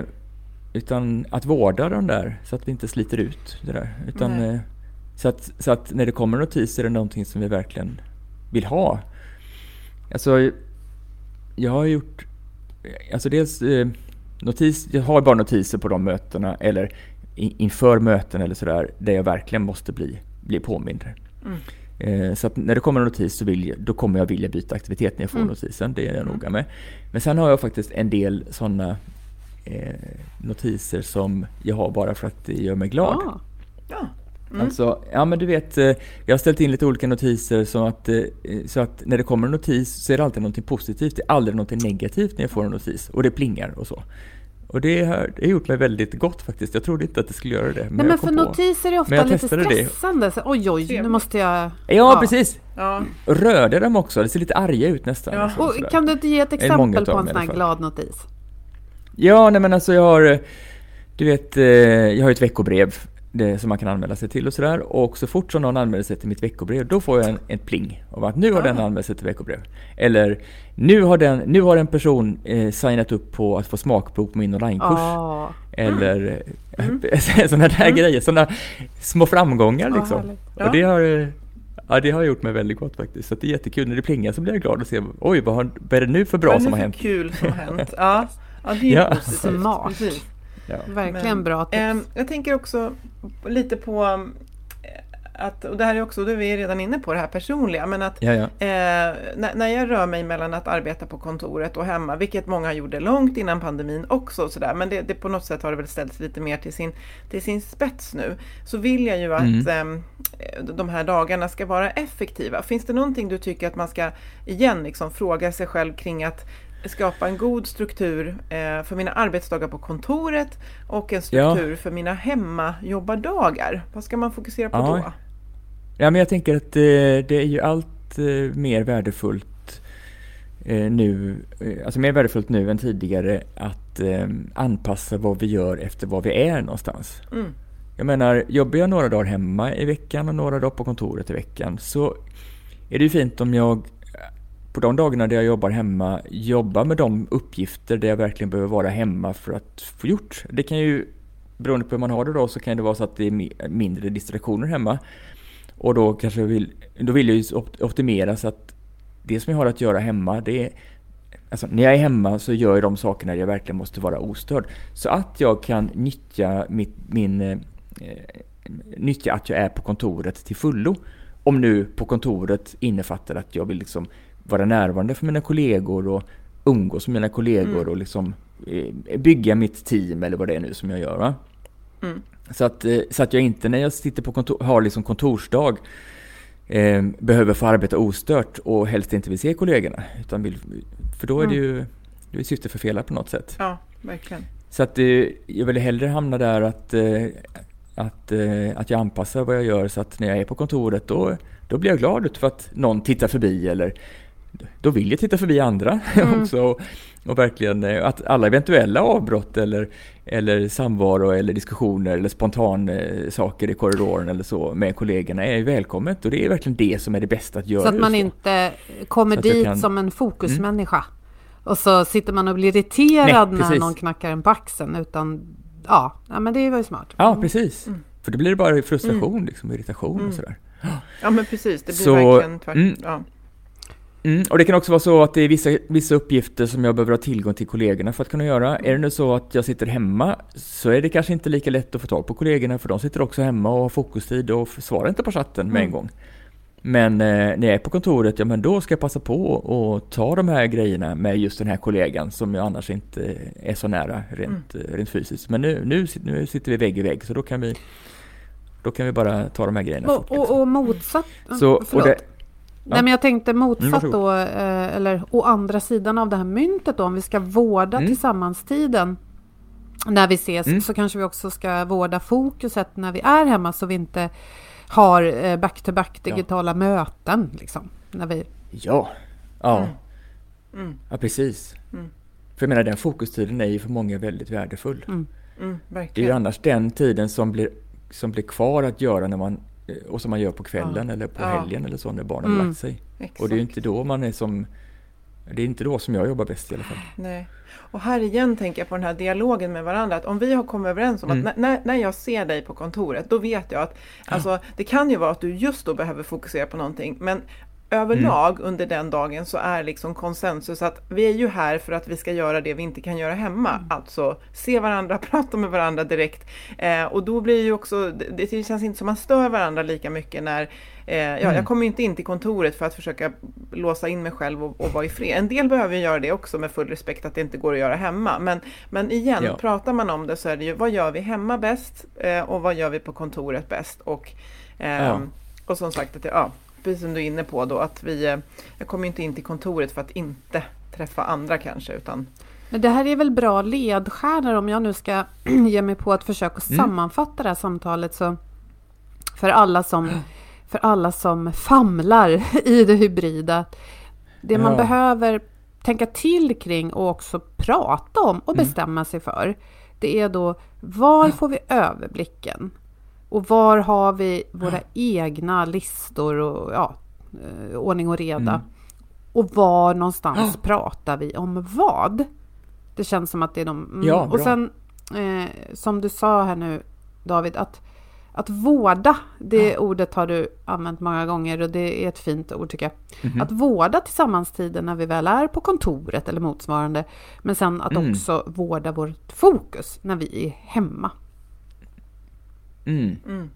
utan att vårda dem där så att vi inte sliter ut det där. Utan, eh, så, att, så att när det kommer notiser är det någonting som vi verkligen vill ha. Alltså, jag har gjort, alltså dels eh, notis, jag har bara notiser på de mötena eller i, inför möten eller sådär där jag verkligen måste bli, bli påmind. Eh, så att när det kommer en notis så vill jag, då kommer jag vilja byta aktivitet när jag får notisen, det är jag noga med. Men sen har jag faktiskt en del sådana eh, notiser som jag har bara för att det gör mig glad. Ah, Ja. Alltså, ja men du vet, eh, jag har ställt in lite olika notiser så att, eh, så att när det kommer en notis så är det alltid någonting positivt. Det är aldrig någonting negativt när jag får en notis och det plingar och så. Och det har, det har gjort mig väldigt gott faktiskt. Jag trodde inte att det skulle göra det. Men, Nej, men för notiser är ofta lite det. stressande. Så, oj, oj, nu måste jag... Ja, precis! Ja. Röda dem också, det ser lite arga ut nästan. Ja. Och kan du inte ge ett exempel på en sån här glad notis? Ja, nej men alltså jag har, eh, du vet, jag har ett veckobrev det, som man kan anmäla sig till och sådär. Och så fort som någon anmäler sig till mitt veckobrev, då får jag en, en pling. Om att nu har den anmält sig till veckobrev. Eller nu har, den, nu har en person eh, signat upp på att få smakprov på min onlinekurs. Ja, Eller sådana där grejer, sådana små framgångar Ja, liksom. härligt. Ja. Och det har, eh, ja, det har gjort mig väldigt gott faktiskt. Så det är jättekul. När det plingar så blir jag glad och ser, oj vad, har, vad är det nu för bra Vad är det som har för hänt? kul som har hänt. Ja, ja det är ju Ja. positivt. Smart. Precis. Ja. verkligen Men, bra tips. ehm, jag tänker också lite på um, att, och det här är också, då är redan inne på det här personliga, men att Ja, ja. Eh, när, när jag rör mig mellan att arbeta på kontoret och hemma, vilket många gjorde långt innan pandemin också, sådär, men det, det på något sätt har det väl ställts lite mer till sin, till sin spets nu, så vill jag ju att Mm. eh, de här dagarna ska vara effektiva. Finns det någonting du tycker att man ska, igen, liksom fråga sig själv kring att skapa en god struktur eh, för mina arbetsdagar på kontoret och en struktur för mina hemmajobbardagar? Vad ska man fokusera på Ja. då? Ja, men jag tänker att eh, det är ju allt eh, mer värdefullt eh, nu, eh, alltså mer värdefullt nu än tidigare att eh, anpassa vad vi gör efter var vi är någonstans. Mm. Jag menar, jobbar jag några dagar hemma i veckan och några dagar på kontoret i veckan så är det ju fint om jag på de dagarna där jag jobbar hemma jobba med de uppgifter där jag verkligen behöver vara hemma för att få gjort. Det kan ju, beroende på hur man har det då, så kan det vara så att det är mindre distraktioner hemma. Och då kanske jag vill, då vill jag ju optimera så att det som jag har att göra hemma, det är Alltså när jag är hemma så gör jag de sakerna jag verkligen måste vara ostörd. Så att jag kan nyttja mitt, min, eh, eh, nyttja att jag är på kontoret till fullo. Om nu på kontoret innefattar att jag vill liksom vara närvarande för mina kollegor och umgås med mina kollegor och liksom eh, bygga mitt team eller vad det är nu som jag gör. Va? Mm. Så, att, eh, så att jag inte när jag sitter på kontor, har liksom kontorsdag eh, behöver få arbeta ostört och helst inte vill se kollegorna. Utan vill, för då är det ju det är syfte förfelat på något sätt. Ja, verkligen. Så att eh, jag vill hellre hamna där att, eh, att, att jag anpassar vad jag gör så att när jag är på kontoret då, då blir jag glad för att någon tittar förbi eller då vill jag titta förbi andra också. Och, och verkligen eh, att alla eventuella avbrott eller, eller samvaro eller diskussioner eller spontan eh, saker i korridoren eller så med kollegorna är välkommet och det är verkligen det som är det bästa att göra. Så att man då. inte kommer Så dit kan- Mm. som en fokusmänniska. Och så sitter man och blir irriterad Nej, när någon knackar en på axeln. Utan, ja, ja men det var ju smart. Ja, precis. Mm. För det blir bara frustration, liksom, irritation och sådär. Ja men precis, det blir Så, verkligen tvärt, mm. ja. Mm, och det kan också vara så att det är vissa, vissa uppgifter som jag behöver ha tillgång till kollegorna för att kunna göra. Är det nu så att jag sitter hemma så är det kanske inte lika lätt att få tag på kollegorna för de sitter också hemma och har fokustid och svarar inte på chatten med en gång. Men eh, när jag är på kontoret, ja men då ska jag passa på och ta de här grejerna med just den här kollegan som jag annars inte är så nära rent, eh, rent fysiskt. Men nu, nu, nu sitter vi vägg i vägg så då kan vi, då kan vi bara ta de här grejerna fort. Och, och, liksom. och motsatt... Så, och det, Nej men jag tänkte motsatt varsågod. då, eh, eller å andra sidan av det här myntet då, om vi ska vårda Mm. tillsammans-tiden när vi ses, Mm. så kanske vi också ska vårda fokuset när vi är hemma så vi inte har eh, back-to-back digitala möten. Liksom, när vi, Ja, ja. Mm. Ja, precis. Mm. För jag menar, den fokustiden är ju för många väldigt värdefull. Mm, Det är ju annars den tiden som blir, som blir kvar att göra när man, eh, och som man gör på kvällen eller på Ja. helgen eller så när barnen Mm. lagt sig. Exakt. Och det är inte då man är som, det är inte då som jag jobbar bäst i alla fall. Nej. Och här igen tänker jag på den här dialogen med varandra. Att om vi har kommit överens om Mm. att när, när jag ser dig på kontoret, då vet jag att alltså, det kan ju vara att du just då behöver fokusera på någonting. Men överlag under den dagen så är liksom konsensus att vi är ju här för att vi ska göra det vi inte kan göra hemma. Alltså se varandra, prata med varandra direkt. Eh, och då blir ju också, det, det känns inte som man stör varandra lika mycket när Eh, ja, Jag kommer inte in till kontoret för att försöka låsa in mig själv och, och vara i fred. En del behöver ju göra det också med full respekt att det inte går att göra hemma. Men, men igen, Ja. pratar man om det så är det ju vad gör vi hemma bäst eh, och vad gör vi på kontoret bäst? Och, ehm, Ja. och som sagt, att det, ja, precis som du är inne på då, att vi, eh, jag kommer ju inte in till kontoret för att inte träffa andra kanske, utan Men det här är väl bra ledstjärnor om jag nu ska ge mig på att försöka Mm. sammanfatta det här samtalet. Så för alla som, för alla som famlar i det hybrida. Det man Ja. behöver tänka till kring och också prata om och Mm. bestämma sig för. Det är då var får vi överblicken? Och var har vi våra egna listor och ja, eh, ordning och reda? Mm. Och var någonstans pratar vi om vad? Det känns som att det är de... mm. Ja, och sen eh, som du sa här nu David, att, att vårda, det ordet har du använt många gånger och det är ett fint ord tycker jag. Mhm. Att vårda tillsammanstiden när vi väl är på kontoret eller motsvarande. Men sen att Mm. också vårda vårt fokus när vi är hemma. Mm.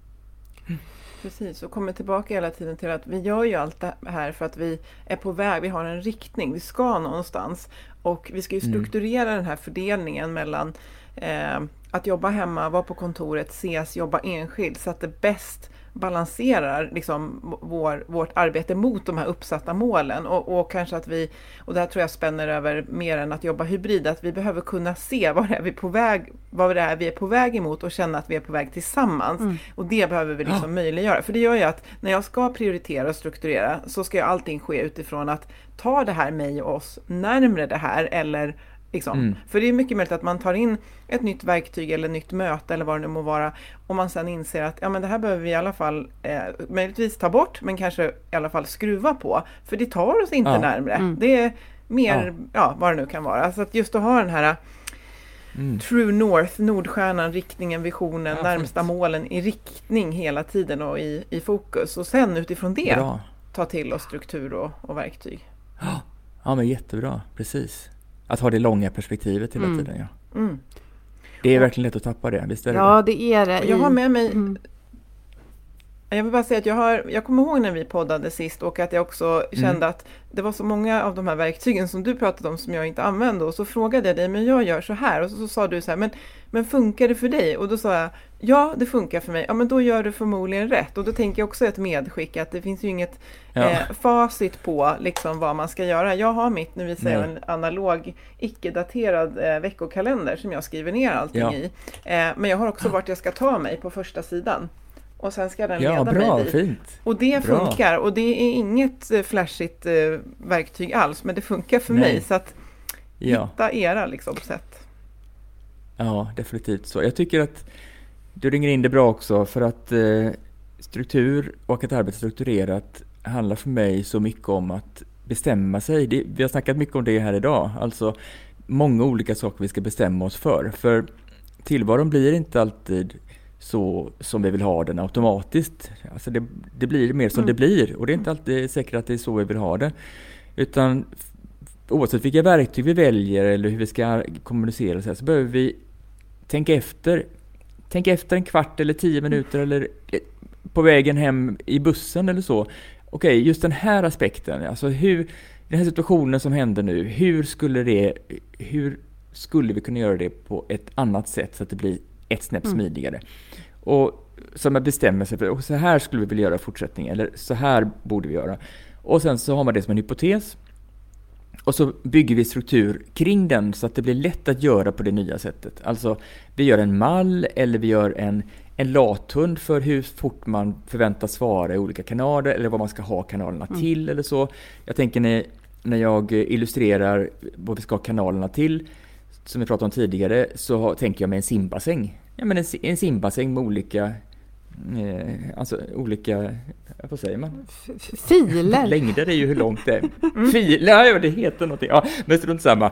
Precis, och kommer tillbaka hela tiden till att vi gör ju allt det här för att vi är på väg, vi har en riktning, vi ska någonstans. Och vi ska ju Mm. strukturera den här fördelningen mellan eh, att jobba hemma, vara på kontoret, ses, jobba enskilt så att det bäst balanserar liksom vår, vårt arbete mot de här uppsatta målen. Och, och kanske att vi, och det här tror jag spänner över mer än att jobba hybrid, att vi behöver kunna se vad det är vi är på väg, vad det är vi är på väg emot och känna att vi är på väg tillsammans. Och det behöver vi liksom möjliggöra. För det gör ju att när jag ska prioritera och strukturera så ska ju allting ske utifrån att ta det här mig och oss närmre det här eller Liksom. Mm. För det är mycket möjligt att man tar in ett nytt verktyg eller nytt möte eller vad det nu må vara och man sen inser att ja, men det här behöver vi i alla fall eh, möjligtvis ta bort men kanske i alla fall skruva på. För det tar oss inte Ja. närmre. Det är mer, ja. vad det nu kan vara. Så att just att ha den här Mm. True North, Nordstjärnan, riktningen, visionen, Ja, närmsta fint. målen i riktning hela tiden och i, i fokus. Och sen utifrån det Bra. ta till oss struktur och, och verktyg. Ja, men jättebra. Precis. Att ha det långa perspektivet hela Mm. tiden, ja. Mm. Det är verkligen lätt att tappa det, visst är det Ja, det är det. Jag har med mig Mm. Jag vill bara säga att jag, har, jag kommer ihåg när vi poddade sist och att jag också kände att det var så många av de här verktygen som du pratade om som jag inte använde och så frågade jag dig, men jag gör så här och så, så sa du så här, men, men funkar det för dig? Och då sa jag, ja det funkar för mig, ja men då gör du förmodligen rätt och då tänker jag också ett medskick att det finns ju inget Ja. eh, facit på liksom vad man ska göra. Jag har mitt, nu visar jag en analog icke-daterad eh, veckokalender som jag skriver ner allting Ja. i. Eh, men jag har också vart jag ska ta mig på första sidan. Och sen ska den Ja, leda bra, mig dit. fint. Och det Bra. funkar och det är inget eh, flashigt eh, verktyg alls men det funkar för Nej. mig så att Ja. hitta era liksom sätt. Ja, definitivt så. Jag tycker att du ringer in det bra också för att eh, struktur och att arbeta strukturerat handlar för mig så mycket om att bestämma sig. Det, vi har snackat mycket om det här idag, alltså många olika saker vi ska bestämma oss för. För tillvaron blir inte alltid så som vi vill ha den automatiskt. Alltså det, det blir mer som det blir och det är inte alltid säkert att det är så vi vill ha det. Utan oavsett vilka verktyg vi väljer eller hur vi ska kommunicera så, så behöver vi tänka efter. Tänka efter en kvart eller tio minuter eller eh, på vägen hem i bussen eller så. Okej, just den här aspekten, alltså hur, den här situationen som händer nu, hur skulle det, hur skulle vi kunna göra det på ett annat sätt så att det blir ett snäpp smidigare? Och så man bestämmer sig för, och så här skulle vi vilja göra i fortsättningen, eller så här borde vi göra. Och sen så har man det som en hypotes. Och så bygger vi struktur kring den så att det blir lätt att göra på det nya sättet. Alltså, vi gör en mall eller vi gör en, en lathund för hur fort man förväntas svara i olika kanaler eller vad man ska ha kanalerna till eller så. Jag tänker när, när jag illustrerar vad vi ska ha kanalerna till, som vi pratade om tidigare, så har- tänker jag med en simbassäng. Ja, men en, en simbassäng med olika, eh, alltså olika, vad säger man? Filer. Längder är ju hur långt det är. Filer, ja det heter någonting. Ja, men strunt samma.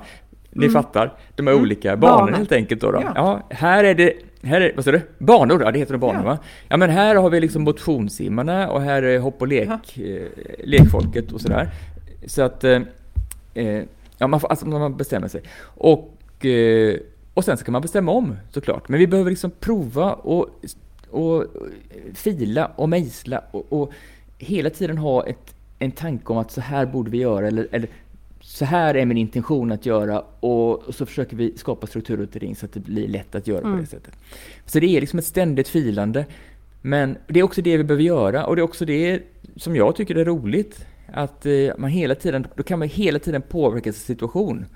Ni fattar, de här olika banor Banor. helt enkelt då. då. Ja. Ja. här är det, här är, vad sa du? Banor, ja det heter det banor Ja. va? Ja men här har vi liksom motionssimmarna och här är hopp och lek, eh, lekfolket och sådär. Så att, eh, eh, ja man får, alltså man bestämmer sig. Och, eh, och sen så kan man bestämma om såklart. Men vi behöver liksom prova och, och fila och mejsla och, och hela tiden ha ett, en tanke om att så här borde vi göra eller, eller så här är min intention att göra och, och så försöker vi skapa struktur runt omkring så att det blir lätt att göra på det sättet. Så det är liksom ett ständigt filande. Men det är också det vi behöver göra och det är också det som jag tycker är roligt. Att eh, man hela tiden, då kan man hela tiden påverka sin situation.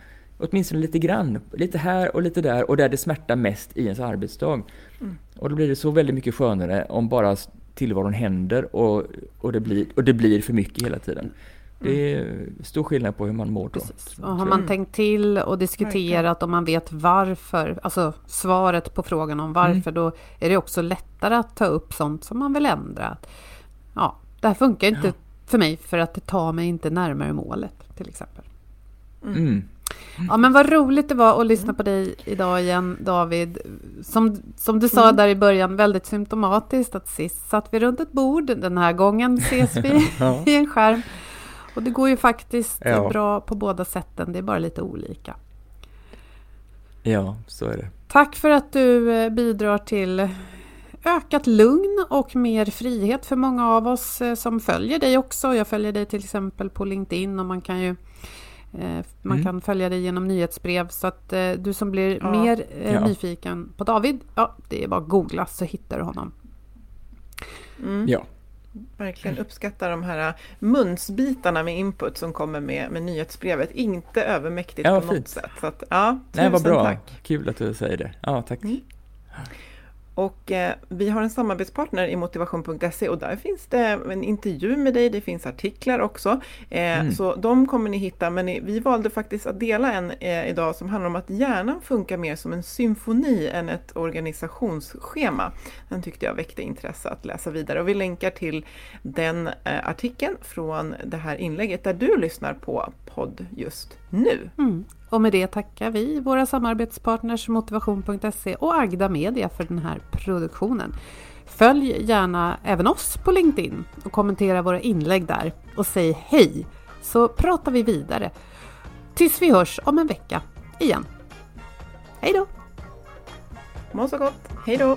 Åtminstone lite grann. Lite här och lite där och där det smärtar mest i ens arbetsdag. Mm. Och då blir det så väldigt mycket skönare om bara tillvaron händer och, och, det, blir, och det blir för mycket hela tiden. Det är stor skillnad på hur man mår då. Och har man tänkt till och diskuterat och man vet varför, alltså svaret på frågan om varför, mm. då är det också lättare att ta upp sånt som man vill ändra. Ja, det här funkar inte ja. för mig för att det tar mig inte närmare målet till exempel. Mm. Mm. Ja men vad roligt det var att lyssna på dig idag igen David. Som, som du sa mm. där i början, väldigt symptomatiskt att sist satt vi runt ett bord, den här gången ses vi ja. i en skärm. Och det går ju faktiskt ja. bra på båda sätten, det är bara lite olika. Ja, så är det. Tack för att du eh, bidrar till ökat lugn och mer frihet för många av oss eh, som följer dig också. Jag följer dig till exempel på LinkedIn och man kan ju man mm. kan följa dig genom nyhetsbrev så att du som blir ja. mer ja. nyfiken på David, ja det är bara att googla så hittar du honom. Mm. Ja, verkligen uppskattar de här munsbitarna med input som kommer med, med nyhetsbrevet. Inte övermäktigt ja, på fint. något sätt. Så att, ja, Nej, vad bra. Tack. Kul att du säger det. Ja, tack. Mm. Och eh, vi har en samarbetspartner i motivation.se och där finns det en intervju med dig, det finns artiklar också. Eh, mm. Så de kommer ni hitta, men vi valde faktiskt att dela en eh, idag som handlar om att hjärnan funkar mer som en symfoni än ett organisationsschema. Den tyckte jag väckte intresse att läsa vidare och vi länkar till den eh, artikeln från det här inlägget där du lyssnar på podd just nu. Mm. Och med det tackar vi våra samarbetspartners motivation.se och Agda Media för den här produktionen. Följ gärna även oss på LinkedIn och kommentera våra inlägg där och säg hej så pratar vi vidare. Tills vi hörs om en vecka igen. Hej då! Må så gott! Hej då!